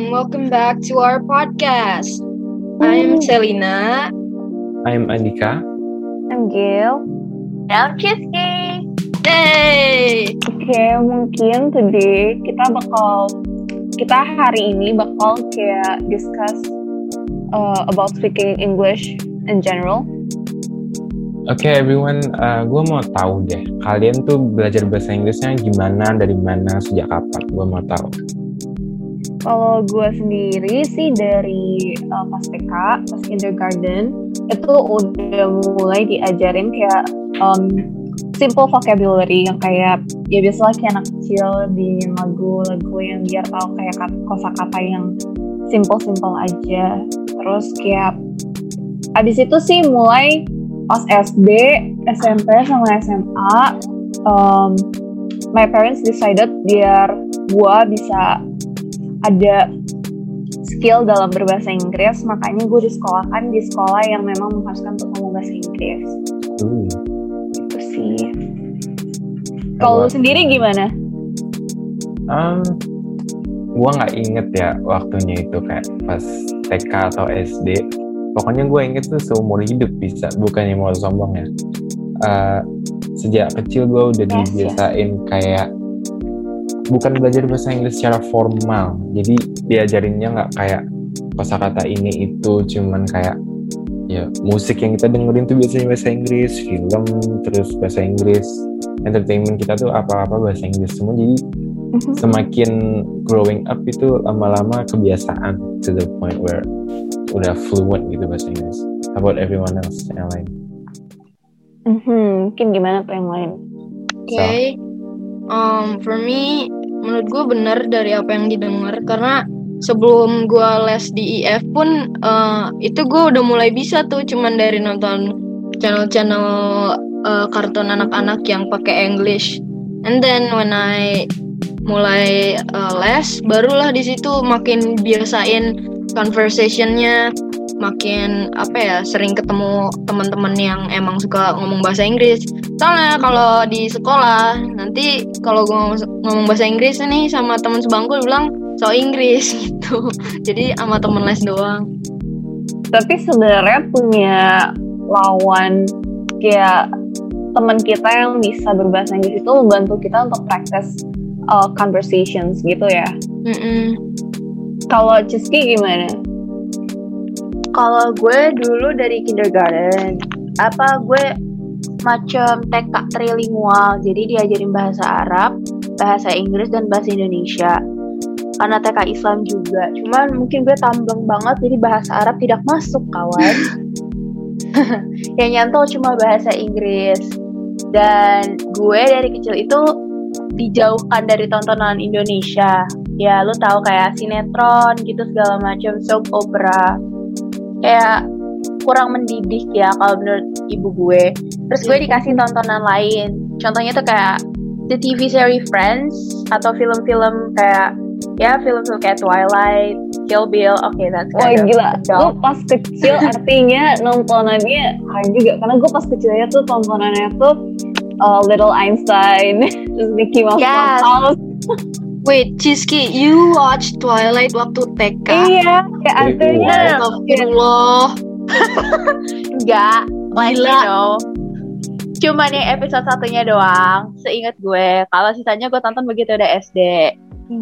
and welcome back to our podcast. I'm Selina. I'm Andika. I'm Gil. I'm Cheesecake. Hey! Oke, okay, mungkin today kita bakal kita hari ini bakal kayak discuss uh, about speaking English in general. Oke okay, everyone, uh, gue mau tahu deh, kalian tuh belajar bahasa Inggrisnya gimana, dari mana, sejak kapan? Gue mau tahu. Kalau gue sendiri sih dari uh, pas TK, pas kindergarten, itu udah mulai diajarin kayak um, simple vocabulary yang kayak ya biasalah kayak anak kecil di lagu-lagu yang biar tahu kayak kosakata yang simple-simple aja. Terus kayak abis itu sih mulai pas SD, SMP sama SMA, um, my parents decided biar gue bisa ada skill dalam berbahasa Inggris, makanya gue disekolahkan di sekolah yang memang mengharuskan untuk ngomong bahasa Inggris. Hmm. Itu sih. Kalau sendiri gimana? Um, gue nggak inget ya waktunya itu kayak pas TK atau SD. Pokoknya gue inget tuh seumur hidup bisa, bukannya mau sombong ya. Uh, sejak kecil gue udah yes, dibiasain yes. kayak bukan belajar bahasa Inggris secara formal jadi diajarinnya nggak kayak kosakata ini itu cuman kayak ya musik yang kita dengerin tuh biasanya bahasa Inggris film terus bahasa Inggris entertainment kita tuh apa-apa bahasa Inggris semua jadi mm-hmm. semakin growing up itu lama-lama kebiasaan to the point where udah fluent gitu bahasa Inggris how about everyone else yang lain mm-hmm. mungkin gimana tuh yang lain oke okay. so, um, for me menurut gue benar dari apa yang didengar karena sebelum gue les di IF pun uh, itu gue udah mulai bisa tuh cuman dari nonton channel-channel uh, kartun anak-anak yang pakai English. And then when I mulai uh, les barulah di situ makin biasain conversationnya makin apa ya sering ketemu teman-teman yang emang suka ngomong bahasa Inggris soalnya kalau di sekolah nanti kalau gue ngomong bahasa Inggris nih sama teman sebangku bilang so Inggris gitu jadi sama temen les doang tapi sebenarnya punya lawan kayak teman kita yang bisa berbahasa Inggris itu membantu kita untuk practice uh, conversations gitu ya. Mm -mm. Kalau Ciski gimana? Kalau gue dulu dari kindergarten, apa gue macam TK trilingual, jadi diajarin bahasa Arab, bahasa Inggris dan bahasa Indonesia. Karena TK Islam juga, cuman mungkin gue tambang banget jadi bahasa Arab tidak masuk kawan. yang nyantol cuma bahasa Inggris. Dan gue dari kecil itu dijauhkan dari tontonan Indonesia. Ya, lu tahu kayak sinetron gitu segala macam, soap opera kayak kurang mendidik ya kalau menurut ibu gue. Terus gue dikasih tontonan lain. Contohnya tuh kayak the TV series Friends atau film-film kayak ya film-film kayak Twilight, Kill Bill. Oke, okay, that's Wah gila, lu pas kecil artinya nontonannya keren juga. Karena gue pas kecilnya tuh tontonannya tuh uh, Little Einstein, terus Mickey Mouse yes. Wait, Chiski, you watch Twilight waktu TK? Iya, kayak artinya. Astagfirullah. Enggak, know. Cuman yang episode satunya doang, seingat gue. Kalau sisanya gue tonton begitu udah SD.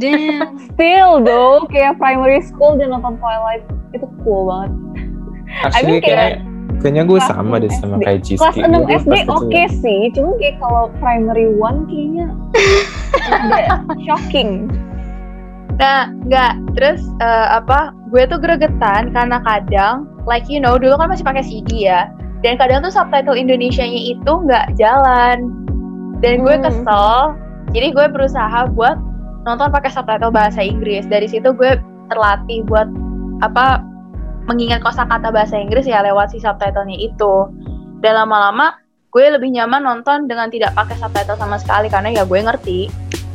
Damn. Still though, kayak primary school dia nonton Twilight itu cool banget. Actually, I mean, kayak, kayaknya gue sama deh sama kayak Chiski. Kelas 6 SD oke okay sih, cuma kayak kalau primary one kayaknya shocking. Nah nggak. Terus uh, apa gue tuh gregetan karena kadang like you know dulu kan masih pakai CD ya dan kadang tuh subtitle Indonesia-nya itu nggak jalan. Dan gue hmm. kesel jadi gue berusaha buat nonton pakai subtitle bahasa Inggris. Dari situ gue terlatih buat apa mengingat kosakata bahasa Inggris ya lewat si subtitlenya itu dan lama-lama gue lebih nyaman nonton dengan tidak pakai subtitle sama sekali karena ya gue ngerti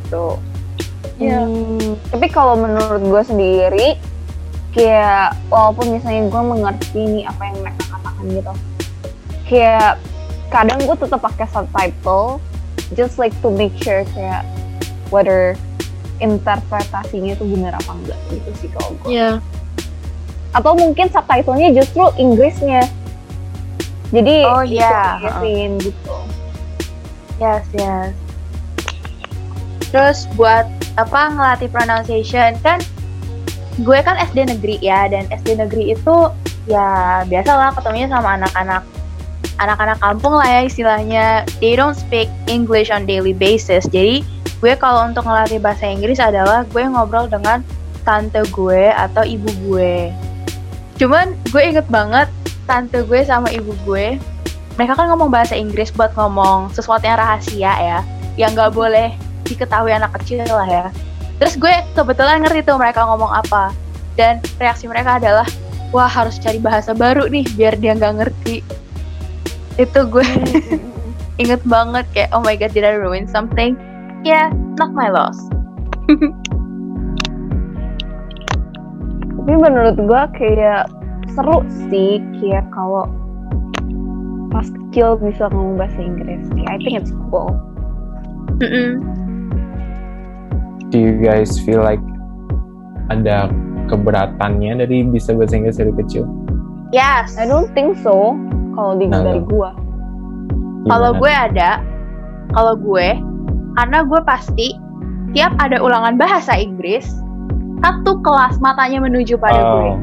gitu. Ya. Hmm, tapi kalau menurut gue sendiri, kayak walaupun misalnya gue mengerti nih apa yang mereka katakan gitu, kayak kadang gue tetap pakai subtitle, just like to make sure kayak whether interpretasinya itu bener apa enggak gitu sih kalau gue. Iya. Atau mungkin subtitlenya justru Inggrisnya. Jadi Oh, iya. Inggrisin gitu. Yes, yes. Terus buat apa ngelatih pronunciation kan gue kan SD negeri ya dan SD negeri itu ya biasalah ketemunya sama anak-anak anak-anak kampung lah ya istilahnya they don't speak English on daily basis jadi gue kalau untuk ngelatih bahasa Inggris adalah gue ngobrol dengan tante gue atau ibu gue cuman gue inget banget tante gue sama ibu gue mereka kan ngomong bahasa Inggris buat ngomong sesuatu yang rahasia ya yang nggak boleh diketahui anak kecil lah ya. Terus gue kebetulan ngerti tuh mereka ngomong apa. Dan reaksi mereka adalah wah harus cari bahasa baru nih biar dia nggak ngerti. Itu gue inget banget kayak oh my god did I ruin something? Yeah, not my loss Tapi menurut gua kayak seru sih kayak kalau pas kecil bisa ngomong bahasa Inggris. Kayak I think it's cool. Mm-mm. Do you guys feel like ada keberatannya dari bisa bahasa Inggris dari kecil? yes I don't think so kalau di Nah, dari gua. Kalau Gimana? gue ada, kalau gue, karena gue pasti tiap ada ulangan bahasa Inggris, satu kelas matanya menuju pada gue. Oh,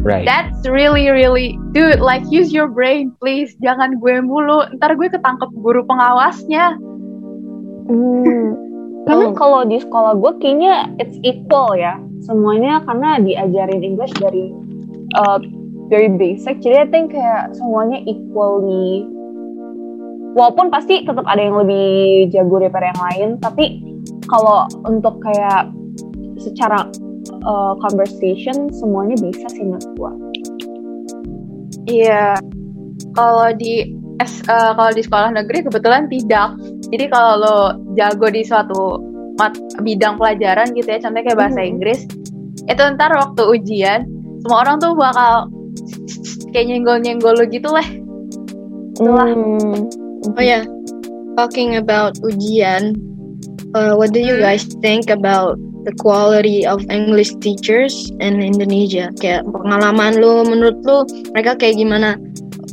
right. That's really really, dude, like use your brain please, jangan gue mulu, ntar gue ketangkep guru pengawasnya. Hmm. Karena kalau di sekolah gue kayaknya it's equal ya semuanya karena diajarin English dari uh, very basic. Jadi I think kayak semuanya equally walaupun pasti tetap ada yang lebih jago daripada yang lain, tapi kalau untuk kayak secara uh, conversation semuanya bisa sih menurut gue. Iya, kalau di S, eh, kalau di sekolah negeri kebetulan tidak. Jadi kalau lo jago di suatu mat, bidang pelajaran gitu ya, contohnya kayak bahasa Mhm. Inggris, itu ntar waktu ujian semua orang tuh bakal kayak nyenggol-nyenggol lo gitu lah. Itulah. Hmm. Oh ya, talking about ujian, uh, what do you guys think about the quality of English teachers in Indonesia? Kayak pengalaman lu, menurut lu mereka kayak gimana?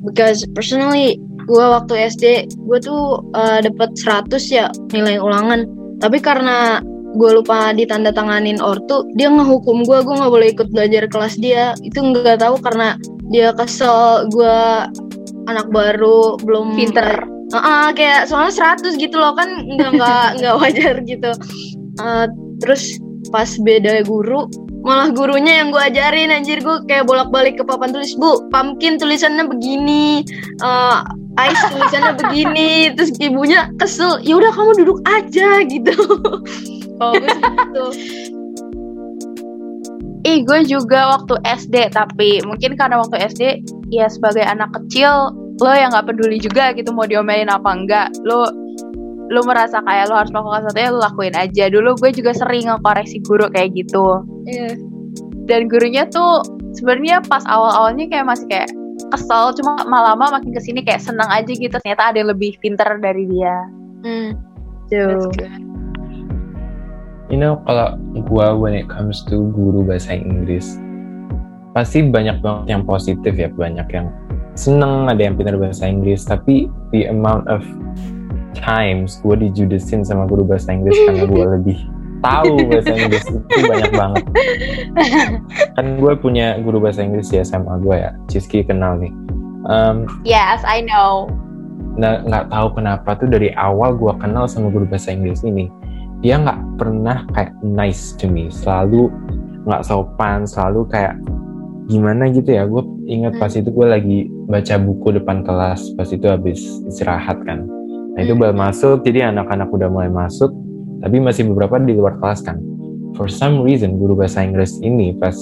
Because personally, gue waktu SD, gue tuh uh, dapat 100 ya nilai ulangan. Tapi karena gue lupa ditanda tanganin ortu, dia ngehukum gue, gue nggak boleh ikut belajar kelas dia. Itu nggak tahu karena dia kesel gue anak baru belum Pinter. Ah, kayak soalnya 100 gitu loh kan nggak nggak nggak wajar gitu. Eh, terus pas beda guru, malah gurunya yang gue ajarin anjir gue kayak bolak-balik ke papan tulis bu, pumpkin tulisannya begini, eh ice tulisannya begini, terus ibunya kesel, ya udah kamu duduk aja gitu. Kalau gue gitu. Ih, gue juga waktu SD, tapi mungkin karena waktu SD ya sebagai anak kecil lo yang nggak peduli juga gitu mau diomelin apa enggak. Lo lo merasa kayak lo harus melakukan sesuatu ya lo lakuin aja. Dulu gue juga sering ngekoreksi guru kayak gitu. Iya. Dan gurunya tuh sebenarnya pas awal-awalnya kayak masih kayak kesel, cuma lama-lama makin ke sini kayak seneng aja gitu. Ternyata ada yang lebih pinter dari dia. Hmm, that's good. You know, kalau gua when it comes to guru bahasa Inggris, pasti banyak banget yang positif ya, banyak yang seneng ada yang pintar bahasa Inggris, tapi the amount of times gue dijudesin sama guru bahasa Inggris karena gue lebih tahu bahasa Inggris itu banyak banget. Kan gue punya guru bahasa Inggris di SMA gue ya, Ciski kenal nih. Um, Yes, I know. nah nggak tahu kenapa tuh dari awal gue kenal sama guru bahasa Inggris ini dia nggak pernah kayak nice to me selalu nggak sopan selalu kayak gimana gitu ya gue ingat pas itu gue lagi baca buku depan kelas pas itu habis istirahat kan nah itu Hmm. baru masuk jadi anak-anak udah mulai masuk tapi masih beberapa di luar kelas kan for some reason guru bahasa Inggris ini pas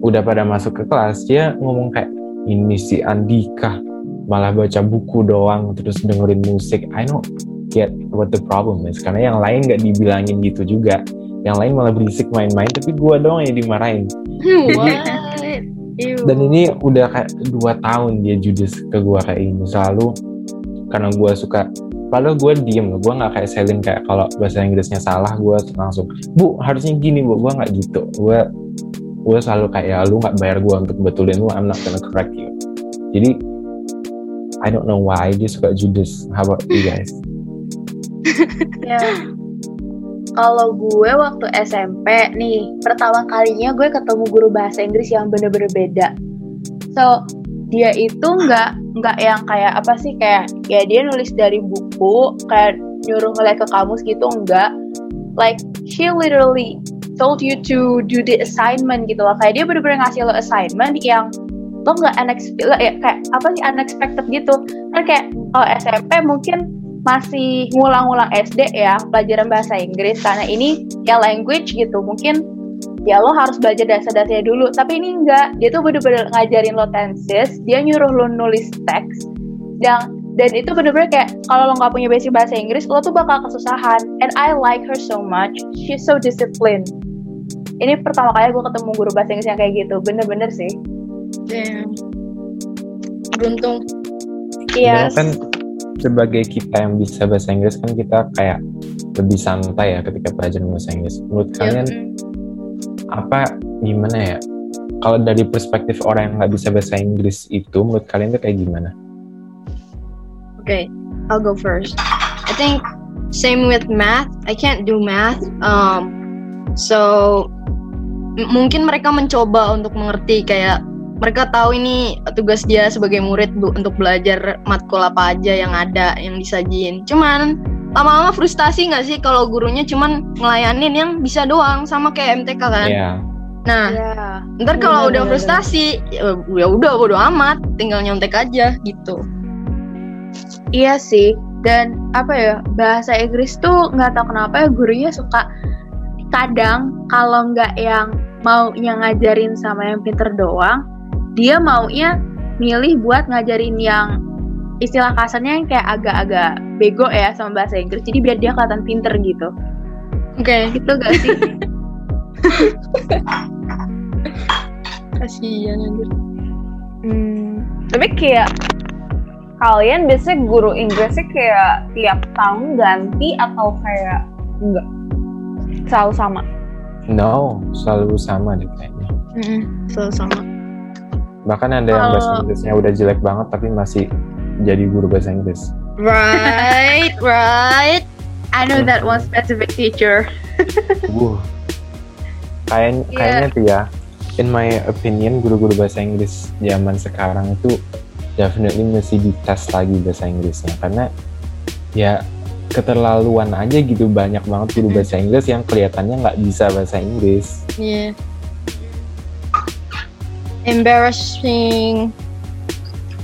udah pada masuk ke kelas dia ngomong kayak ini si Andika malah baca buku doang terus dengerin musik I don't get what the problem is karena yang lain nggak dibilangin gitu juga yang lain malah berisik main-main tapi gua doang yang dimarahin What? Ew. dan ini udah kayak dua tahun dia judes ke gua kayak ini selalu karena gua suka padahal gue diem gue nggak kayak Selin kayak kalau bahasa Inggrisnya salah gue langsung bu harusnya gini bu. Gue nggak gitu. Gue gue selalu kayak ya lu nggak bayar gue untuk betulin lu I'm not gonna correct you. Jadi I don't know why dia suka judes. How about you guys? Ya. Kalau gue waktu SMP nih, pertama kalinya gue ketemu guru bahasa Inggris yang bener-bener beda. So, dia itu nggak nggak yang kayak apa sih kayak ya dia nulis dari buku kayak nyuruh ngeliat ke kamus gitu enggak. Like she literally told you to do the assignment gitu loh. Kayak dia bener-bener ngasih lo assignment yang lo nggak unexpected ya kayak apa sih unexpected gitu. Kan kayak kalau SMP mungkin masih ngulang-ngulang SD ya pelajaran bahasa Inggris karena ini ya language gitu mungkin ya lo harus belajar dasar-dasarnya dulu tapi ini enggak dia tuh bener-bener ngajarin lo tenses dia nyuruh lo nulis teks dan dan itu bener-bener kayak kalau lo nggak punya basic bahasa Inggris lo tuh bakal kesusahan and I like her so much she's so disciplined ini pertama kali gue ketemu guru bahasa Inggris yang kayak gitu bener-bener sih Damn. Beruntung. iya Ya kan sebagai kita yang bisa bahasa Inggris kan kita kayak lebih santai ya ketika pelajaran bahasa Inggris. Menurut Ya, kalian mm. Apa gimana ya? Kalau dari perspektif orang yang nggak bisa bahasa Inggris itu, menurut kalian itu kayak gimana? Okay, I'll go first. I think same with math. I can't do math. Um, so mungkin mereka mencoba untuk mengerti kayak mereka tahu ini tugas dia sebagai murid bu untuk belajar matkul apa aja yang ada yang disajin. Cuman lama-lama frustasi nggak sih kalau gurunya cuman ngelayanin yang bisa doang sama kayak MTK kan? Iya. Nah, Iya. ntar kalau udah Bener, bener, frustasi ya ya udah bodo amat, tinggal nyontek aja gitu. Iya sih, dan apa ya bahasa Inggris tuh nggak tahu kenapa ya gurunya suka kadang kalau nggak yang maunya ngajarin sama yang pinter doang, dia maunya milih buat ngajarin yang istilah kasarnya yang kayak agak-agak bego ya sama bahasa Inggris, jadi biar dia kelihatan pinter gitu. Oke, Gitu gak sih? kasihan anjir. Hmm, tapi kayak kalian biasanya guru Inggrisnya kayak tiap tahun ganti atau kayak enggak? Selalu sama. No, selalu sama deh kayaknya. Mm-mm, selalu sama. Bahkan ada yang bahasa Inggrisnya udah jelek banget tapi masih jadi guru bahasa Inggris. Right, right. I know that one specific teacher. Wuh. Kayak, Iya. Kayaknya tuh ya, in my opinion, guru-guru bahasa Inggris zaman sekarang itu definitely mesti dites lagi bahasa Inggrisnya. Karena ya keterlaluan aja gitu banyak banget guru bahasa Inggris yang kelihatannya nggak bisa bahasa Inggris. Yeah. Embarrassing.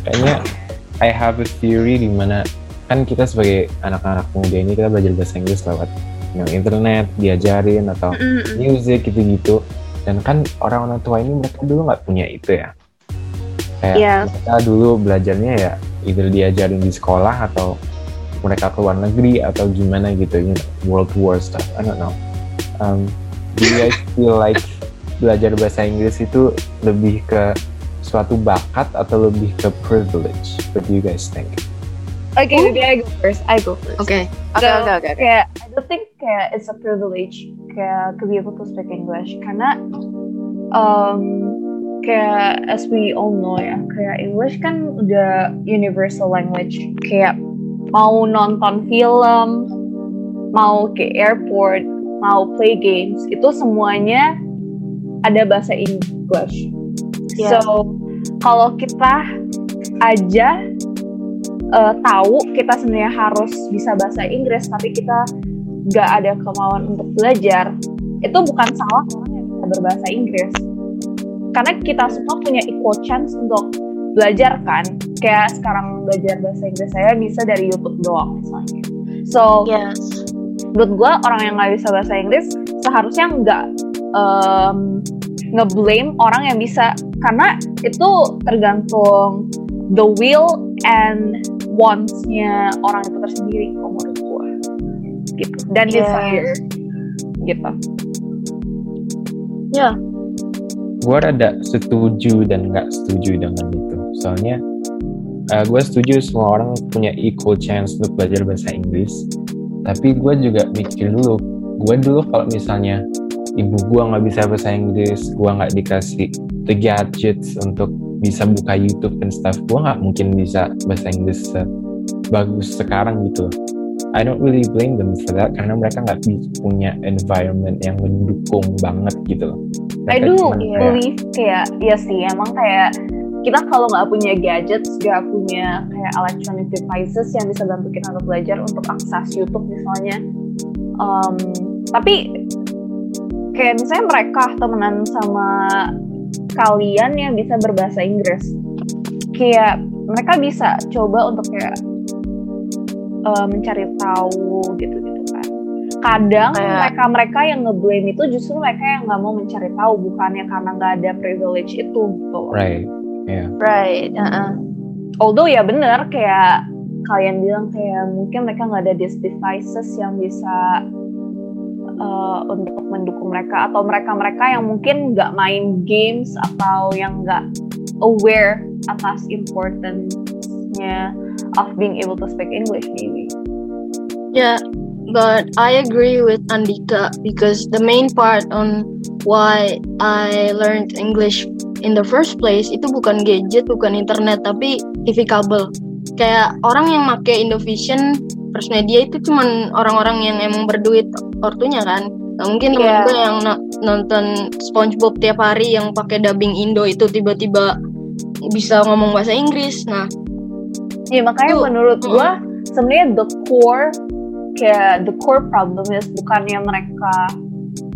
Kayaknya I have a theory di mana kan kita sebagai anak-anak muda ini kita belajar bahasa Inggris lewat you know, internet, diajarin atau Mm-mm. music gitu-gitu dan kan orang-orang tua ini mereka dulu nggak punya itu ya kayak Iya. mereka dulu belajarnya ya either diajarin di sekolah atau mereka ke luar negeri atau gimana gitu you know, world war stuff I don't know um, do you guys feel like belajar bahasa Inggris itu lebih ke suatu bakat atau lebih ke privilege what do you guys think Oke, maybe I go first. I go first. Oke. Oke So, oke oke. oke. Kayak I don't think kayak it's a privilege kayak to be able to speak English karena um, kayak as we all know ya kayak English kan udah universal language kayak mau nonton film mau ke airport mau play games itu semuanya ada bahasa English Iya. so kalau kita aja uh, tahu kita sebenarnya harus bisa bahasa Inggris tapi kita nggak ada kemauan untuk belajar itu bukan salah orang yang bisa berbahasa Inggris karena kita semua punya equal chance untuk belajar kan kayak sekarang belajar bahasa Inggris saya bisa dari YouTube doang misalnya so Yes. menurut gue orang yang nggak bisa bahasa Inggris seharusnya nggak um, ngeblame orang yang bisa. Karena itu tergantung the will and wants-nya orang itu tersendiri kalau menurut gue gitu. Dan Yes. desire. Gitu. Gue rada setuju dan nggak setuju dengan itu. Soalnya uh, gue setuju semua orang punya equal chance untuk belajar bahasa Inggris. Tapi gue juga mikir dulu gue dulu kalau misalnya ibu gue nggak bisa bahasa Inggris gue nggak dikasih the gadgets untuk bisa buka YouTube dan stuff gue nggak mungkin bisa bahasa Inggris bagus sekarang gitu I don't really blame them for that karena mereka nggak punya environment yang mendukung banget gitu loh. I do believe kayak ya sih emang kayak kita kalau nggak punya gadgets, nggak punya kayak electronic devices yang bisa bantu kita untuk belajar untuk akses YouTube misalnya. Um, tapi kayak misalnya mereka temenan sama kalian yang bisa berbahasa Inggris, kayak mereka bisa coba untuk kayak uh, mencari tahu gitu gitu kan. Kadang mereka-mereka yang ngeblame itu justru mereka yang nggak mau mencari tahu bukannya karena nggak ada privilege itu gitu. Right yeah right uh -uh. although ya bener kayak kalian bilang kayak mungkin mereka nggak ada these devices yang bisa uh, untuk mendukung mereka atau mereka-mereka yang mungkin nggak main games atau yang nggak aware atas importance-nya of being able to speak English maybe. Yeah, but I agree with Andika because the main part on why I learned English in the first place itu bukan gadget, bukan internet, tapi TV kabel. Kayak orang yang make Indovision, First Media itu cuman orang-orang yang emang berduit ortunya kan. Gak mungkin temen yeah. gue yang nonton SpongeBob tiap hari yang pakai dubbing Indo itu tiba-tiba bisa ngomong bahasa Inggris. Nah, Iya makanya Tuh. menurut gue sebenarnya the core kayak the core problem is bukannya mereka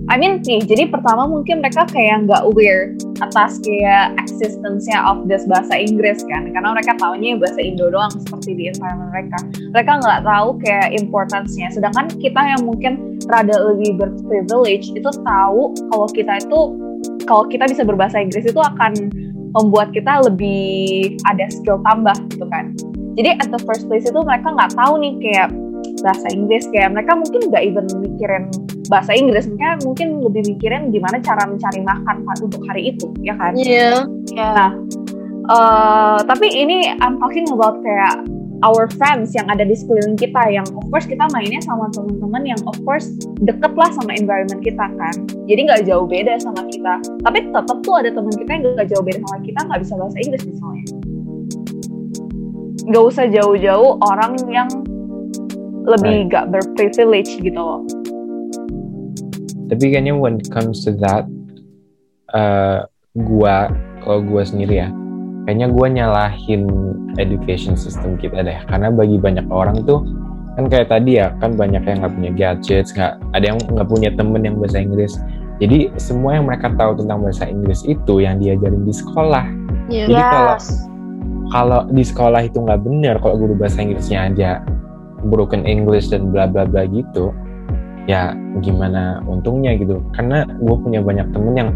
I mean nih, jadi pertama mungkin mereka kayak nggak aware atas kayak existence-nya of this bahasa Inggris kan, karena mereka tahunya bahasa Indo doang seperti di environment mereka. Mereka nggak tahu kayak importance-nya. Sedangkan kita yang mungkin rada lebih berprivilege itu tahu kalau kita itu kalau kita bisa berbahasa Inggris itu akan membuat kita lebih ada skill tambah gitu kan jadi at the first place itu mereka nggak tahu nih kayak bahasa Inggris kayak mereka mungkin nggak even mikirin bahasa Inggris mereka mungkin lebih mikirin gimana cara mencari makan untuk hari itu ya kan iya yeah. yeah. nah uh, tapi ini I'm talking about kayak our friends yang ada di sekeliling kita yang of course kita mainnya sama teman-teman yang of course deket lah sama environment kita kan jadi nggak jauh beda sama kita tapi tetap tuh ada teman kita yang nggak jauh beda sama kita nggak bisa bahasa Inggris misalnya nggak usah jauh-jauh orang yang lebih right. gak berprivilege gitu loh. Tapi kayaknya when it comes to that, uh, gua kalau gua sendiri ya, kayaknya gua nyalahin education system kita deh. Karena bagi banyak orang tuh kan kayak tadi ya, kan banyak yang nggak punya gadgets, nggak ada yang nggak punya temen yang bahasa Inggris. Jadi semua yang mereka tahu tentang bahasa Inggris itu yang diajarin di sekolah. Yes. Jadi kalau kalau di sekolah itu nggak benar kalau guru bahasa Inggrisnya aja broken English dan bla bla bla gitu ya gimana untungnya gitu karena gue punya banyak temen yang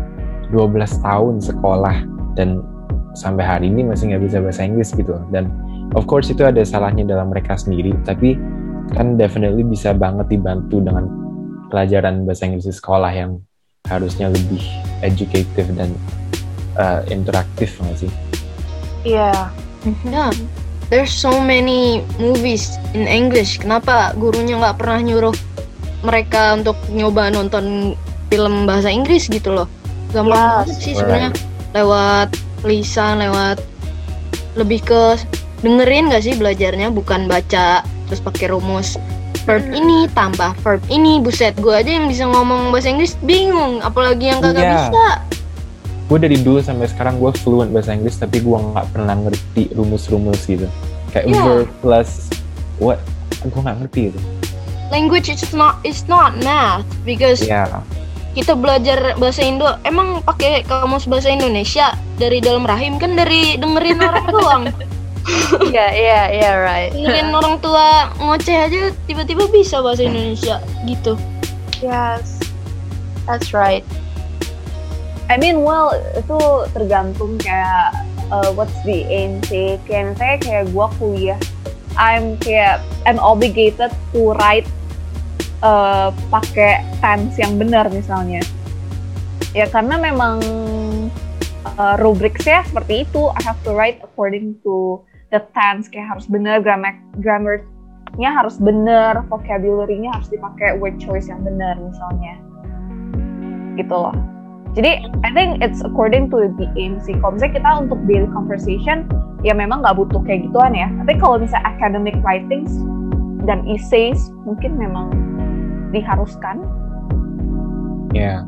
12 tahun sekolah dan sampai hari ini masih nggak bisa bahasa Inggris gitu dan of course itu ada salahnya dalam mereka sendiri tapi kan definitely bisa banget dibantu dengan pelajaran bahasa Inggris di sekolah yang harusnya lebih educative dan uh, interaktif nggak sih? Iya. Yeah. There's so many movies in English. Kenapa gurunya nggak pernah nyuruh mereka untuk nyoba nonton film bahasa Inggris gitu loh? Gampang yes. banget sih sebenarnya. Lewat lisan, lewat lebih ke dengerin gak sih belajarnya, bukan baca terus pakai rumus verb hmm. ini tambah verb ini buset gue aja yang bisa ngomong bahasa Inggris bingung apalagi yang kagak yeah. bisa gue dari dulu sampai sekarang gue fluent bahasa Inggris tapi gue nggak pernah ngerti rumus-rumus gitu kayak yeah. verb plus what gue nggak ngerti gitu language is not is not math because yeah. kita belajar bahasa Indo emang pakai kamus bahasa Indonesia dari dalam rahim kan dari dengerin orang doang Iya, iya, iya, right. Dengerin orang tua ngoceh aja tiba-tiba bisa bahasa Indonesia gitu. Yes, that's right. I mean well itu tergantung kayak uh, what's the aim sih kayak misalnya kayak gue kuliah I'm kayak I'm obligated to write uh, pakai tense yang benar misalnya. Ya karena memang uh, rubriksnya seperti itu. I have to write according to the tense kayak harus bener grammar grammarnya harus bener vocabulary-nya harus dipakai word choice yang bener misalnya. Gitu loh. Jadi I think it's according to the aim sih. Kalau misalnya kita untuk daily conversation ya memang nggak butuh kayak gituan ya. Tapi kalau misalnya academic writings dan essays mungkin memang diharuskan. Ya,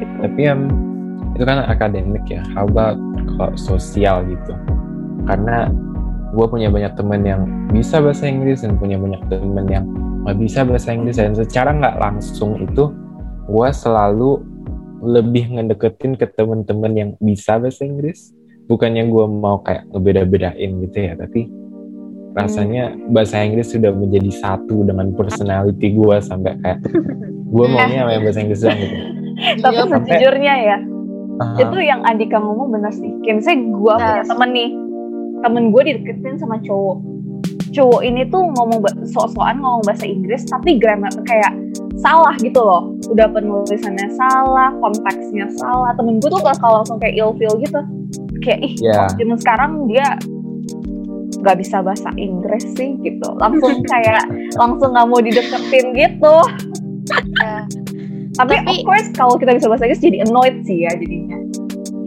gitu. Tapi yang itu kan akademik ya. How about kalau sosial gitu? Karena gue punya banyak temen yang bisa bahasa Inggris dan punya banyak temen yang nggak bisa bahasa Inggris. Dan secara nggak langsung itu gue selalu lebih ngedeketin ke temen-temen yang bisa bahasa Inggris. Bukannya gue mau kayak ngebeda-bedain gitu ya tapi rasanya bahasa Inggris sudah menjadi satu dengan personality gue sampai kayak gue maunya sama yang bahasa Inggris doang gitu. Tapi Iya, sampai- sejujurnya ya Aha. itu yang Andika ngomong bener sih. Kayak misalnya gue punya Yes. temen nih temen gue dideketin sama cowok. Cowok ini tuh ngomong sok-sokan ngomong bahasa Inggris tapi grammar kayak salah gitu loh. Udah penulisannya salah konteksnya salah. Temen gue tuh kalau langsung kayak ilfeel gitu. Kayak ih zaman sekarang dia nggak bisa bahasa Inggris sih gitu langsung kayak langsung nggak mau dideketin gitu Ya. tapi, Tapi- of course kalau kita bisa bahasa Inggris jadi annoyed sih ya jadinya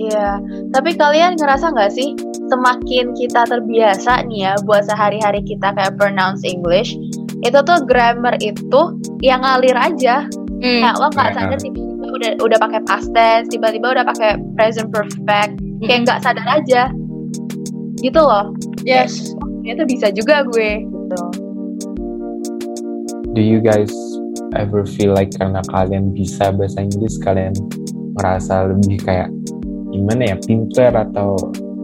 Iya, tapi kalian ngerasa nggak sih semakin kita terbiasa nih ya buat sehari-hari kita kayak pronounce English, itu tuh grammar itu yang ngalir aja. Hmm. Kayak lo nggak Ya. sadar tiba-tiba udah udah pakai past tense, tiba-tiba udah pakai present perfect, kayak nggak sadar aja. Gitu loh. Yes. Ternyata bisa juga gue. Gitu. do you guys ever feel like karena kalian bisa bahasa Inggris kalian ngerasa lebih kayak gimana ya pinter atau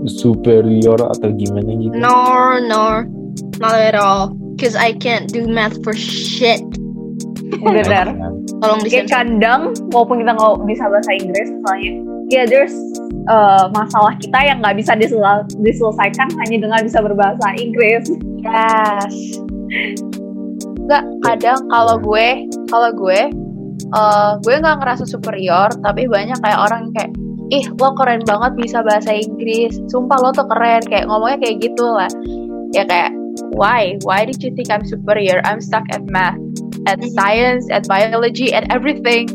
superior atau gimana gitu No, no, not at all. Cause I can't do math for shit. benar Tolong kayak kadang walaupun kita nggak bisa bahasa Inggris misalnya ya there's uh, masalah kita yang nggak bisa disel- diselesaikan hanya dengan bisa berbahasa Inggris Yes. Enggak, kadang kalau gue, kalau gue, eh gue nggak ngerasa superior, tapi banyak kayak orang yang kayak, ih lo keren banget bisa bahasa Inggris, sumpah lo tuh keren, kayak ngomongnya kayak gitu lah. Ya kayak, why? Why did you think I'm superior? I'm stuck at math, at Mhm. science, at biology, at everything.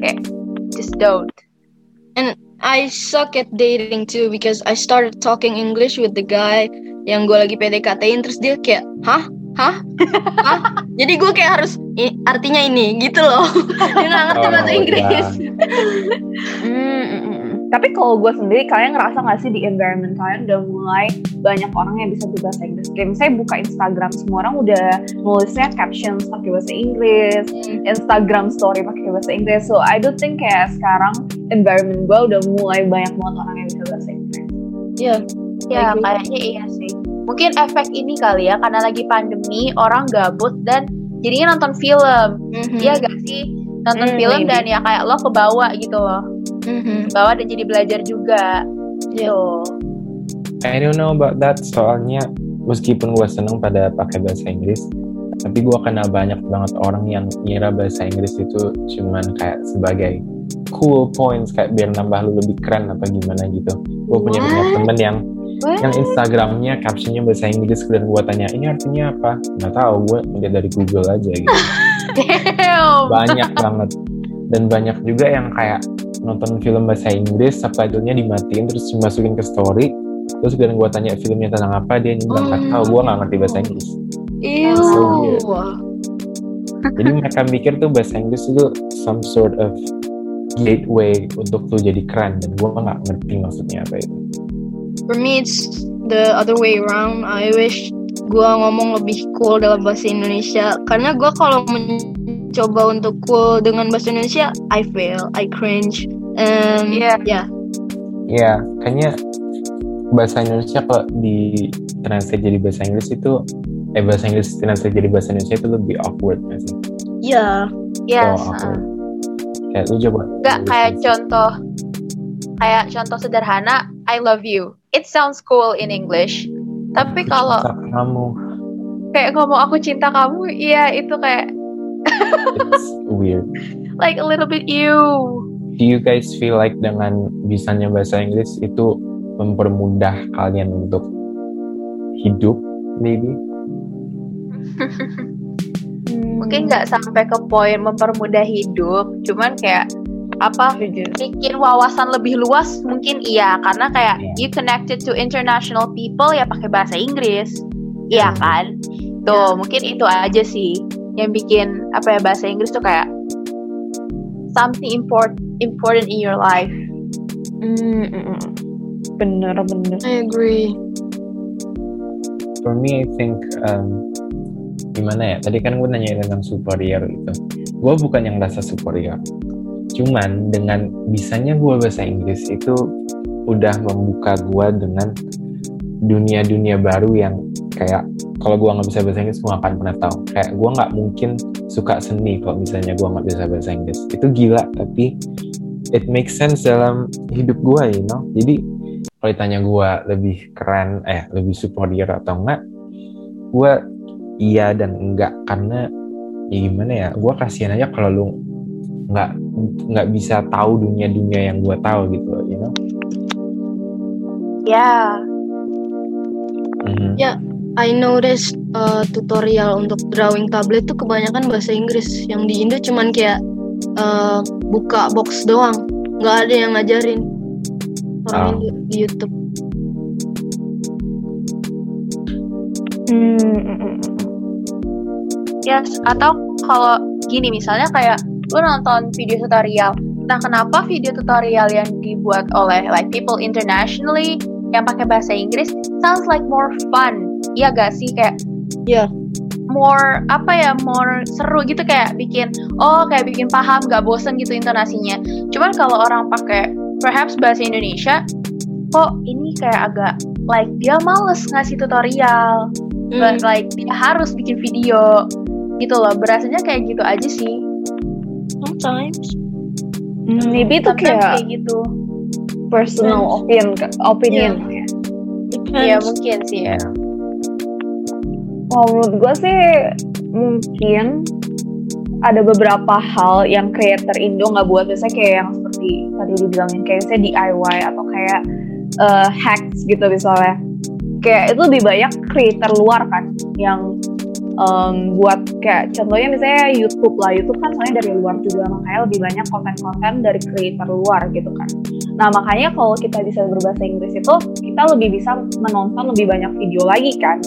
Kayak, just don't. I suck at dating too because I started talking English with the guy yang gue lagi PDKT-in terus dia kayak, hah? Hah? Hah? Jadi gue kayak harus "I- artinya ini gitu loh. dia nggak ngerti Oh, bahasa ya. Inggris. Hmm, mm, mm, mm. Tapi kalau gue sendiri, kalian ngerasa nggak sih di environment kalian udah mulai banyak orang yang bisa berbahasa Inggris? Kayak misalnya buka Instagram, semua orang udah nulisnya captions pakai bahasa Inggris, Instagram story pakai bahasa Inggris. So I do think kayak sekarang environment gue udah mulai banyak banget orang yang bisa bahasa Inggris. Iya. Ya, Agree. kayaknya iya sih. Mungkin efek ini kali ya, karena lagi pandemi, orang gabut dan jadinya nonton film. Mhm. Iya gak sih? Nonton Hmm, film maybe. dan ya kayak lo kebawa gitu loh. Mhm. Kebawa dan jadi belajar juga. Iya. Gitu. I don't know about that soalnya meskipun gue seneng pada pakai bahasa Inggris tapi gue kenal banyak banget orang yang ngira bahasa Inggris itu cuman kayak sebagai cool points kayak biar nambah lu lebih keren atau gimana gitu gue punya What? banyak temen yang What? yang Instagramnya captionnya bahasa Inggris dan gue tanya ini artinya apa nggak tahu gue lihat dari Google aja gitu Damn. banyak banget dan banyak juga yang kayak nonton film bahasa Inggris subtitlenya dimatiin terus dimasukin ke story terus dan gue tanya filmnya tentang apa dia bilang nggak tahu gue nggak ngerti bahasa Inggris Ew. So weird. jadi mereka mikir tuh bahasa Inggris itu some sort of gateway untuk tuh jadi keren dan gue nggak ngerti maksudnya apa itu For me it's the other way around. I wish gua ngomong lebih cool dalam bahasa Indonesia karena gua kalau mencoba untuk cool dengan bahasa Indonesia I fail, I cringe. Um, Iya. ya. ya kayaknya bahasa Indonesia kalau di translate jadi bahasa Inggris itu eh bahasa Inggris translate jadi bahasa Indonesia itu lebih awkward nggak sih Ya. Yes. Oh, awkward. kayak lu coba Enggak kayak contoh kayak contoh sederhana I love you. It sounds cool in English. Tapi kalau kamu kayak ngomong aku cinta kamu, iya itu kayak it's weird. Like a little bit you. do you guys feel like dengan bisanya bahasa Inggris itu mempermudah kalian untuk hidup maybe. Mungkin nggak sampai ke poin mempermudah hidup, cuman kayak apa bikin wawasan lebih luas mungkin iya. Karena kayak Iya. you connected to international people ya pakai bahasa Inggris. Iya. kan? Tuh mungkin itu aja sih yang bikin apa ya bahasa Inggris tuh kayak something important important in your life Hmm, mm, mm. bener bener. I agree. for me I think um, gimana ya tadi kan gue nanya tentang superior itu gue bukan yang merasa superior cuman dengan bisanya gue bahasa Inggris itu udah membuka gue dengan dunia-dunia baru yang kayak kalau gue nggak bisa bahasa Inggris gue akan pernah tahu. Kayak gue nggak mungkin suka seni kalau misalnya gue nggak bisa bahasa Inggris. Itu gila tapi it makes sense dalam hidup gue you know? Jadi kalau ditanya gue lebih keren eh lebih superior atau enggak gue iya dan enggak. Karena ya gimana ya gue kasihan aja kalau lu nggak nggak bisa tahu dunia-dunia yang gue tahu gitu you know? Ya Mhm. Ya. I noticed uh, tutorial untuk drawing tablet tuh kebanyakan bahasa Inggris. Yang di Indo cuman kayak uh, buka box doang, nggak ada yang ngajarin orang Oh. Indo di YouTube. Hmm, mm, mm, mm. Yes, atau kalau gini misalnya kayak lu nonton video tutorial. Nah, kenapa video tutorial yang dibuat oleh like people internationally yang pakai bahasa Inggris sounds like more fun. Iya gak sih kayak Iya. more apa ya more seru gitu kayak bikin oh kayak bikin paham gak bosen gitu intonasinya. Cuman kalau orang pakai perhaps bahasa Indonesia kok ini kayak agak like dia males ngasih tutorial Hmm, but like dia harus bikin video gitu loh berasanya kayak gitu aja sih sometimes. Hmm, maybe itu kayak kayak gitu personal opinion opinion. Depends. ya mungkin sih ya. Kalau menurut gue sih mungkin ada beberapa hal yang creator Indo nggak buat. Biasanya kayak yang seperti tadi dibilangin kayak misalnya DIY atau kayak eh, hacks gitu misalnya. Kayak itu lebih banyak creator luar kan yang em, buat kayak contohnya misalnya YouTube lah. YouTube kan soalnya dari luar juga makanya lebih banyak konten-konten dari creator luar gitu kan nah makanya kalau kita bisa berbahasa Inggris itu kita lebih bisa menonton lebih banyak video lagi kan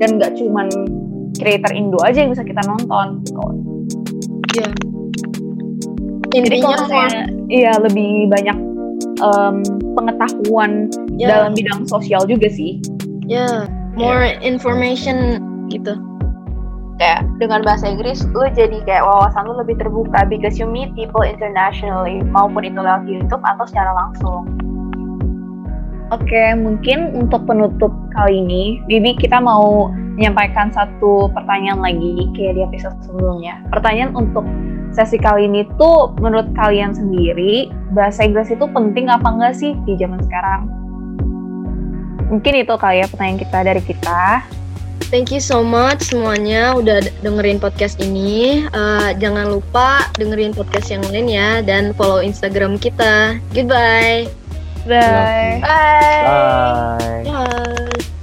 dan nggak cuman creator Indo aja yang bisa kita nonton gitu. Jadi Intinya kalau misalnya iya lebih banyak em, pengetahuan ya, dalam bidang sosial juga sih. ya more information gitu. Kayak dengan bahasa Inggris lu jadi kayak wawasan lu lebih terbuka because you meet people internationally maupun itu lewat YouTube atau secara langsung Oke, mungkin untuk penutup kali ini, Bibi kita mau menyampaikan satu pertanyaan lagi kayak di episode sebelumnya. Pertanyaan untuk sesi kali ini tuh menurut kalian sendiri bahasa Inggris itu penting apa enggak sih di zaman sekarang? Mungkin itu kali ya pertanyaan kita dari kita. Thank you so much semuanya udah dengerin podcast ini. Eh, jangan lupa dengerin podcast yang lain ya dan follow Instagram kita. Goodbye. Bye. bye bye Bye.